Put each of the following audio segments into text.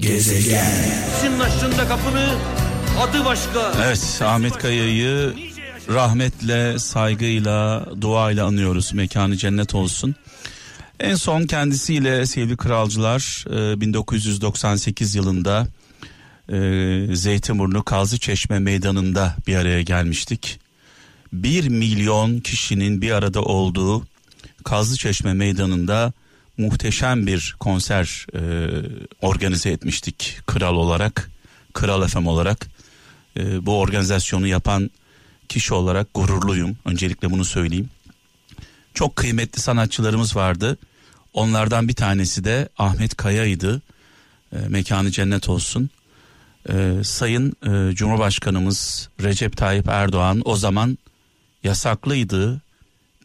Gezegen. Senin açtın da kapını adı başka. Evet Ahmet Kaya'yı rahmetle, saygıyla, duayla anıyoruz. Mekanı cennet olsun. En son kendisiyle sevgili kralcılar e, 1998 yılında e, Zeytinburnu Kazı Çeşme meydanında bir araya gelmiştik. Bir milyon kişinin bir arada olduğu Kazlı Çeşme meydanında muhteşem bir konser e, organize etmiştik kral olarak, kral efem olarak. E, bu organizasyonu yapan kişi olarak gururluyum. Öncelikle bunu söyleyeyim. Çok kıymetli sanatçılarımız vardı. Onlardan bir tanesi de Ahmet Kaya'ydı. E, mekanı cennet olsun. E, Sayın e, Cumhurbaşkanımız Recep Tayyip Erdoğan o zaman yasaklıydı.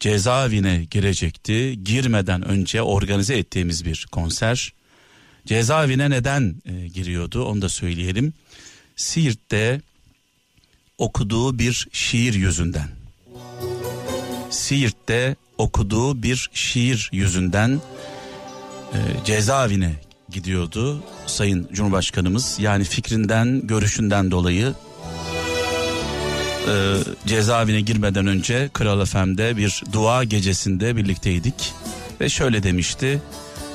Cezaevine girecekti. Girmeden önce organize ettiğimiz bir konser. Cezaevine neden e, giriyordu onu da söyleyelim. Siirt'te okuduğu bir şiir yüzünden. Siirt'te okuduğu bir şiir yüzünden e, cezaevine gidiyordu Sayın Cumhurbaşkanımız. Yani fikrinden, görüşünden dolayı e, cezaevine girmeden önce Kral FM'de bir dua gecesinde birlikteydik. Ve şöyle demişti.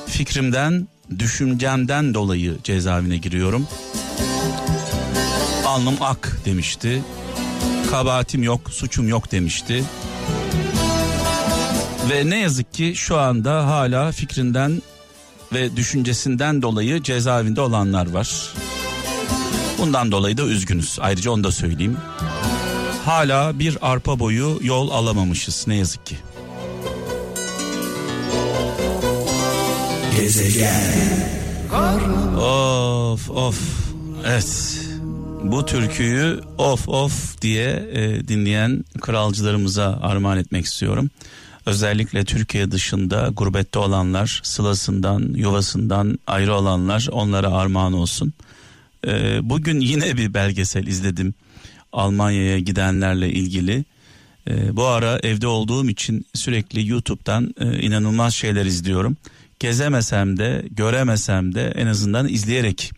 Fikrimden, düşüncemden dolayı cezaevine giriyorum. Alnım ak demişti. Kabahatim yok, suçum yok demişti. Ve ne yazık ki şu anda hala fikrinden ve düşüncesinden dolayı cezaevinde olanlar var. Bundan dolayı da üzgünüz. Ayrıca onu da söyleyeyim. Hala bir arpa boyu yol alamamışız ne yazık ki. Gezegen. Of of. Evet. Bu türküyü of of diye e, dinleyen kralcılarımıza armağan etmek istiyorum. Özellikle Türkiye dışında gurbette olanlar, sılasından, yuvasından ayrı olanlar onlara armağan olsun. E, bugün yine bir belgesel izledim. Almanya'ya gidenlerle ilgili. E, bu ara evde olduğum için sürekli YouTube'dan e, inanılmaz şeyler izliyorum. Gezemesem de, göremesem de en azından izleyerek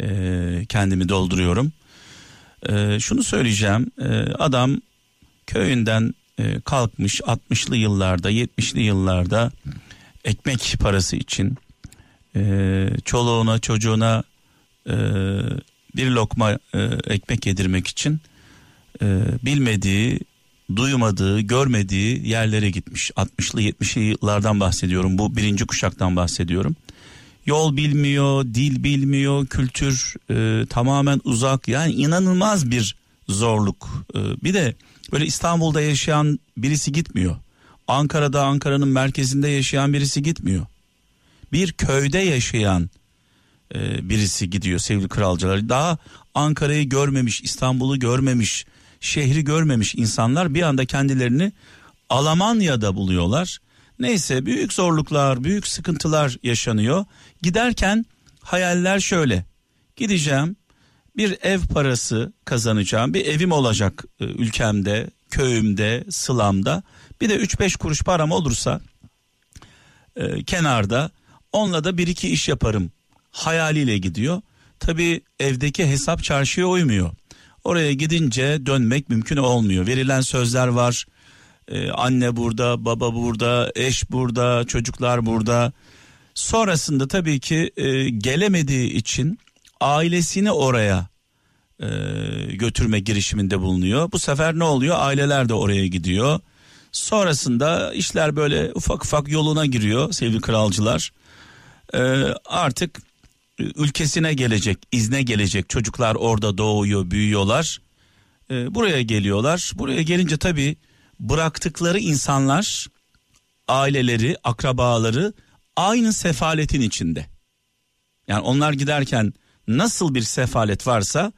e, kendimi dolduruyorum. E, şunu söyleyeceğim. E, adam köyünden e, kalkmış 60'lı yıllarda, 70'li yıllarda ekmek parası için e, çoluğuna, çocuğuna e, bir lokma e, ekmek yedirmek için e, bilmediği, duymadığı, görmediği yerlere gitmiş. 60'lı 70'li yıllardan bahsediyorum. Bu birinci kuşaktan bahsediyorum. Yol bilmiyor, dil bilmiyor, kültür e, tamamen uzak. Yani inanılmaz bir zorluk. E, bir de böyle İstanbul'da yaşayan birisi gitmiyor. Ankara'da Ankara'nın merkezinde yaşayan birisi gitmiyor. Bir köyde yaşayan e, birisi gidiyor sevgili kralcılar. Daha Ankara'yı görmemiş, İstanbul'u görmemiş, şehri görmemiş insanlar bir anda kendilerini Almanya'da buluyorlar. Neyse büyük zorluklar, büyük sıkıntılar yaşanıyor. Giderken hayaller şöyle. Gideceğim, bir ev parası kazanacağım, bir evim olacak e, ülkemde, köyümde, sılamda. Bir de 3-5 kuruş param olursa e, kenarda onunla da bir iki iş yaparım hayaliyle gidiyor. Tabi evdeki hesap çarşıya uymuyor. Oraya gidince dönmek mümkün olmuyor. Verilen sözler var. Ee, anne burada, baba burada, eş burada, çocuklar burada. Sonrasında tabii ki e, gelemediği için ailesini oraya e, götürme girişiminde bulunuyor. Bu sefer ne oluyor? Aileler de oraya gidiyor. Sonrasında işler böyle ufak ufak yoluna giriyor sevgili kralcılar. E, artık ülkesine gelecek, izne gelecek çocuklar orada doğuyor, büyüyorlar. E, buraya geliyorlar. Buraya gelince tabii bıraktıkları insanlar, aileleri, akrabaları aynı sefaletin içinde. Yani onlar giderken nasıl bir sefalet varsa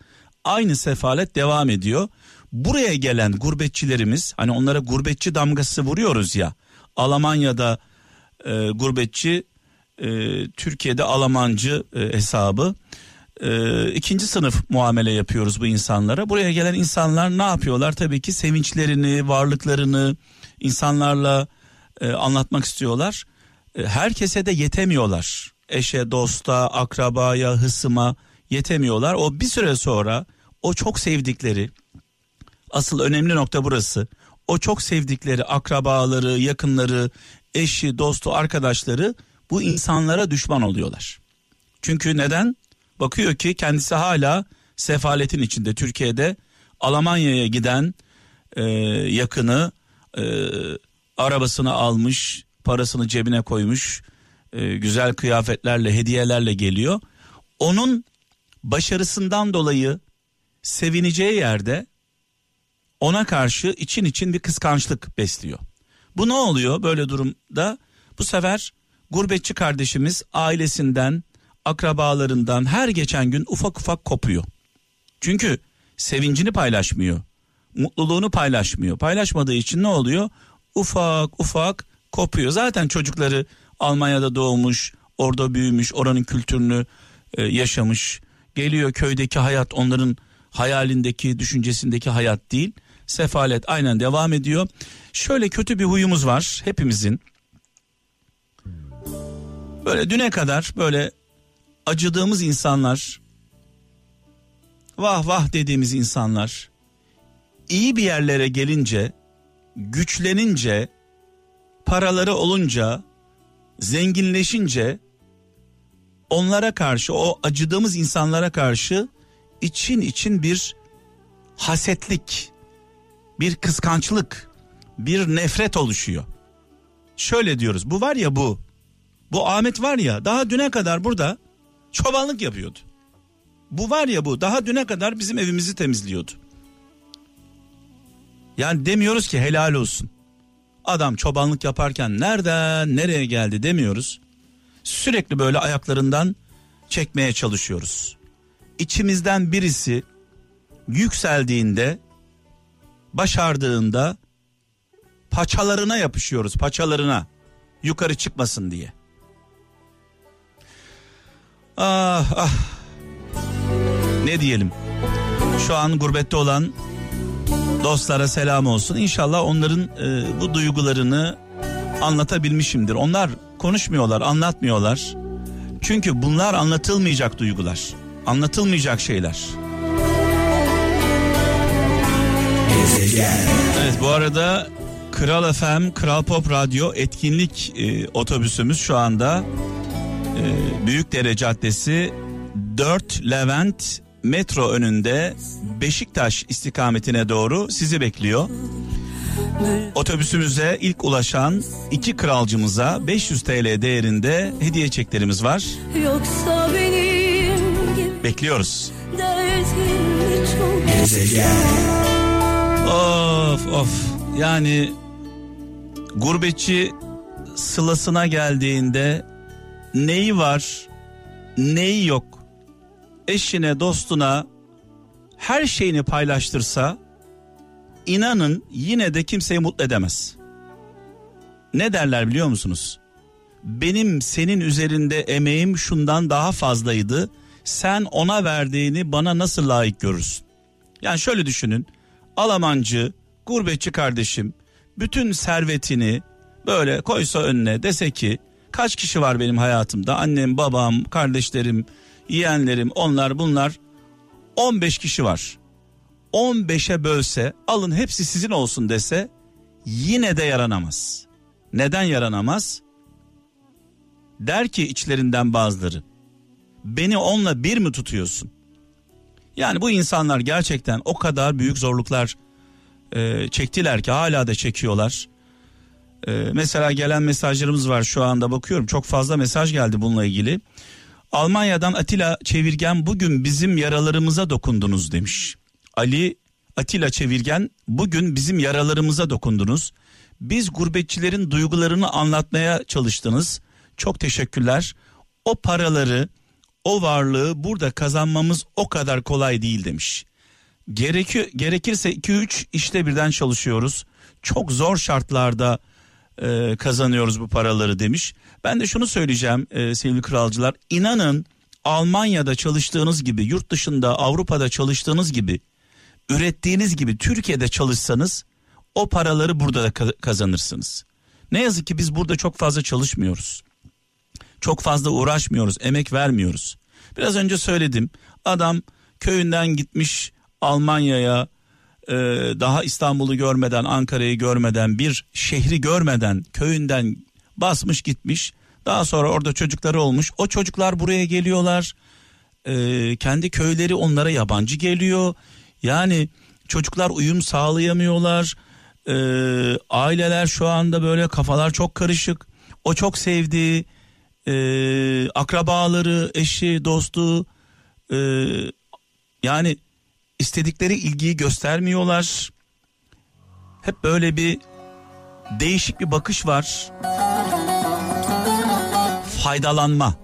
aynı sefalet devam ediyor. Buraya gelen gurbetçilerimiz hani onlara gurbetçi damgası vuruyoruz ya. Almanya'da e, gurbetçi e, Türkiye'de Almancı e, hesabı e, ikinci sınıf muamele yapıyoruz bu insanlara. Buraya gelen insanlar ne yapıyorlar? Tabii ki sevinçlerini, varlıklarını insanlarla e, anlatmak istiyorlar. E, herkese de yetemiyorlar. eşe, dosta, akrabaya, hısıma yetemiyorlar. O bir süre sonra o çok sevdikleri asıl önemli nokta burası. O çok sevdikleri akrabaları, yakınları, eşi, dostu, arkadaşları bu insanlara düşman oluyorlar. Çünkü neden? Bakıyor ki kendisi hala sefaletin içinde Türkiye'de Almanya'ya giden e, yakını e, arabasını almış, parasını cebine koymuş, e, güzel kıyafetlerle, hediyelerle geliyor. Onun başarısından dolayı sevineceği yerde ona karşı için için bir kıskançlık besliyor. Bu ne oluyor böyle durumda? Bu sefer gurbetçi kardeşimiz ailesinden, akrabalarından her geçen gün ufak ufak kopuyor. Çünkü sevincini paylaşmıyor. Mutluluğunu paylaşmıyor. Paylaşmadığı için ne oluyor? Ufak ufak kopuyor. Zaten çocukları Almanya'da doğmuş, orada büyümüş, oranın kültürünü e, yaşamış. Geliyor köydeki hayat onların hayalindeki, düşüncesindeki hayat değil. Sefalet aynen devam ediyor. Şöyle kötü bir huyumuz var hepimizin. Böyle düne kadar böyle acıdığımız insanlar, vah vah dediğimiz insanlar iyi bir yerlere gelince, güçlenince, paraları olunca, zenginleşince onlara karşı o acıdığımız insanlara karşı için için bir hasetlik, bir kıskançlık, bir nefret oluşuyor. Şöyle diyoruz bu var ya bu. Bu Ahmet var ya daha düne kadar burada çobanlık yapıyordu. Bu var ya bu daha düne kadar bizim evimizi temizliyordu. Yani demiyoruz ki helal olsun. Adam çobanlık yaparken nereden nereye geldi demiyoruz. Sürekli böyle ayaklarından çekmeye çalışıyoruz. İçimizden birisi yükseldiğinde, başardığında paçalarına yapışıyoruz, paçalarına yukarı çıkmasın diye. Ah ah. Ne diyelim? Şu an gurbette olan dostlara selam olsun. İnşallah onların e, bu duygularını anlatabilmişimdir. Onlar konuşmuyorlar, anlatmıyorlar. Çünkü bunlar anlatılmayacak duygular. Anlatılmayacak şeyler. Evet bu arada Kral FM, Kral Pop Radyo etkinlik e, otobüsümüz şu anda Büyükdere Caddesi 4 Levent metro önünde Beşiktaş istikametine doğru sizi bekliyor. Otobüsümüze ilk ulaşan iki kralcımıza 500 TL değerinde hediye çeklerimiz var. Yoksa benim gibi Bekliyoruz. Of of yani gurbetçi sılasına geldiğinde neyi var neyi yok eşine dostuna her şeyini paylaştırsa inanın yine de kimseyi mutlu edemez. Ne derler biliyor musunuz? Benim senin üzerinde emeğim şundan daha fazlaydı. Sen ona verdiğini bana nasıl layık görürsün? Yani şöyle düşünün. Alamancı, gurbetçi kardeşim bütün servetini böyle koysa önüne dese ki kaç kişi var benim hayatımda? Annem, babam, kardeşlerim, yeğenlerim, onlar bunlar 15 kişi var. 15'e bölse alın hepsi sizin olsun dese yine de yaranamaz. Neden yaranamaz? Der ki içlerinden bazıları beni onunla bir mi tutuyorsun? Yani bu insanlar gerçekten o kadar büyük zorluklar e, çektiler ki hala da çekiyorlar. E, mesela gelen mesajlarımız var şu anda bakıyorum çok fazla mesaj geldi bununla ilgili. Almanya'dan Atilla Çevirgen bugün bizim yaralarımıza dokundunuz demiş. Ali Atilla Çevirgen bugün bizim yaralarımıza dokundunuz. Biz gurbetçilerin duygularını anlatmaya çalıştınız. Çok teşekkürler. O paraları, o varlığı burada kazanmamız o kadar kolay değil demiş. Gerekir, gerekirse 2-3 işte birden çalışıyoruz. Çok zor şartlarda e, kazanıyoruz bu paraları demiş. Ben de şunu söyleyeceğim e, sevgili kralcılar. İnanın Almanya'da çalıştığınız gibi, yurt dışında Avrupa'da çalıştığınız gibi, ürettiğiniz gibi Türkiye'de çalışsanız o paraları burada da ka- kazanırsınız. Ne yazık ki biz burada çok fazla çalışmıyoruz. Çok fazla uğraşmıyoruz, emek vermiyoruz. Biraz önce söyledim. Adam köyünden gitmiş Almanya'ya e, daha İstanbul'u görmeden, Ankara'yı görmeden, bir şehri görmeden köyünden basmış gitmiş. Daha sonra orada çocukları olmuş. O çocuklar buraya geliyorlar. E, kendi köyleri onlara yabancı geliyor. Yani çocuklar uyum sağlayamıyorlar. E, aileler şu anda böyle kafalar çok karışık. O çok sevdiği e, akrabaları, eşi, dostu e, yani istedikleri ilgiyi göstermiyorlar. Hep böyle bir değişik bir bakış var. Faydalanma.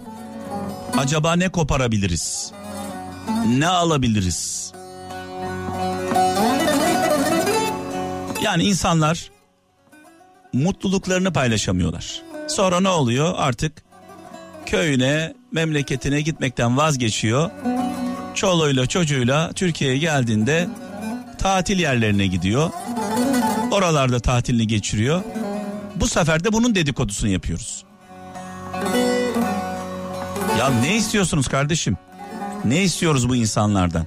Acaba ne koparabiliriz? Ne alabiliriz? Yani insanlar mutluluklarını paylaşamıyorlar. Sonra ne oluyor? Artık köyüne, memleketine gitmekten vazgeçiyor. Çoluğuyla çocuğuyla Türkiye'ye geldiğinde tatil yerlerine gidiyor. Oralarda tatilini geçiriyor. Bu sefer de bunun dedikodusunu yapıyoruz. Ya ne istiyorsunuz kardeşim? Ne istiyoruz bu insanlardan?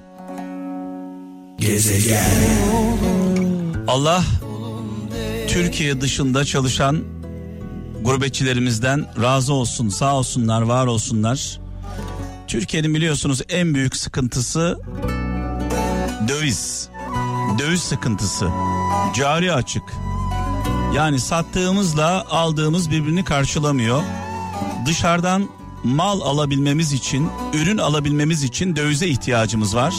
Gezegen. Allah Türkiye dışında çalışan gurbetçilerimizden razı olsun, sağ olsunlar, var olsunlar. Türkiye'nin biliyorsunuz en büyük sıkıntısı döviz. Döviz sıkıntısı. Cari açık. Yani sattığımızla aldığımız birbirini karşılamıyor. Dışarıdan mal alabilmemiz için, ürün alabilmemiz için dövize ihtiyacımız var.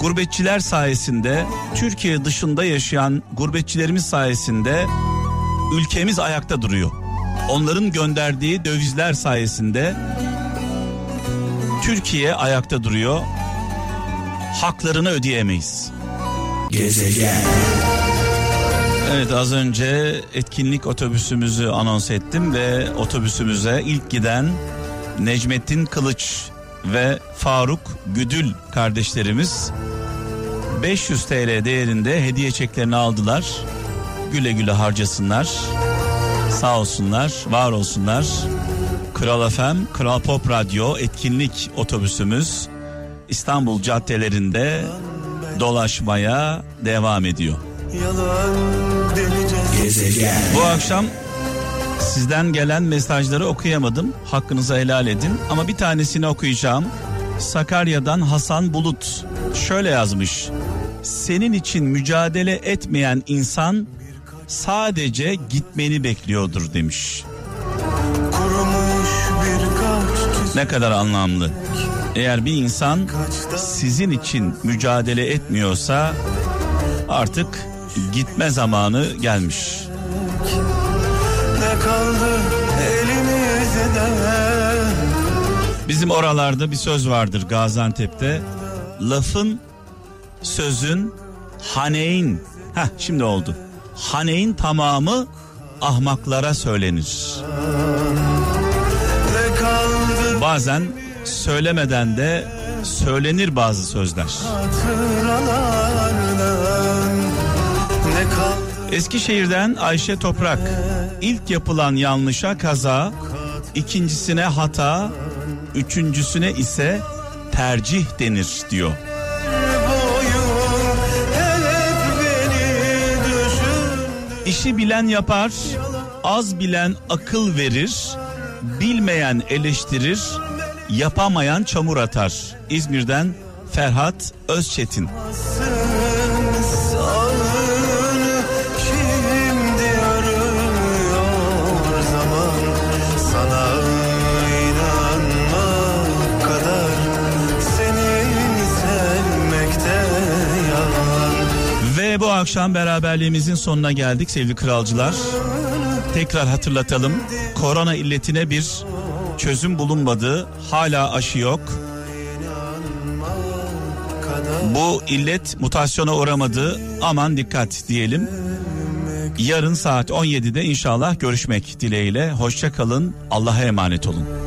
Gurbetçiler sayesinde, Türkiye dışında yaşayan gurbetçilerimiz sayesinde ülkemiz ayakta duruyor. Onların gönderdiği dövizler sayesinde Türkiye ayakta duruyor. Haklarını ödeyemeyiz. Gezegen. Evet az önce etkinlik otobüsümüzü anons ettim ve otobüsümüze ilk giden Necmettin Kılıç ve Faruk Güdül kardeşlerimiz 500 TL değerinde hediye çeklerini aldılar. Güle güle harcasınlar. Sağ olsunlar, var olsunlar. Kral FM, Kral Pop Radyo etkinlik otobüsümüz İstanbul caddelerinde dolaşmaya devam ediyor. Gezegen. Bu akşam sizden gelen mesajları okuyamadım. Hakkınızı helal edin. Ama bir tanesini okuyacağım. Sakarya'dan Hasan Bulut şöyle yazmış. Senin için mücadele etmeyen insan sadece gitmeni bekliyordur demiş. Ne kadar anlamlı. Eğer bir insan sizin için mücadele etmiyorsa artık gitme zamanı gelmiş. Ne kaldı elimizde. Bizim oralarda bir söz vardır Gaziantep'te. Lafın, sözün, haneyin. Heh şimdi oldu. Haneyin tamamı ahmaklara söylenir. Bazen söylemeden de söylenir bazı sözler. Eskişehir'den Ayşe Toprak. İlk yapılan yanlışa kaza, ikincisine hata, üçüncüsüne ise tercih denir diyor. İşi bilen yapar, az bilen akıl verir, bilmeyen eleştirir, yapamayan çamur atar. İzmir'den Ferhat Özçetin. Ve bu akşam beraberliğimizin sonuna geldik sevgili kralcılar. Tekrar hatırlatalım. Korona illetine bir çözüm bulunmadı. Hala aşı yok. Bu illet mutasyona uğramadı. Aman dikkat diyelim. Yarın saat 17'de inşallah görüşmek dileğiyle. Hoşça kalın. Allah'a emanet olun.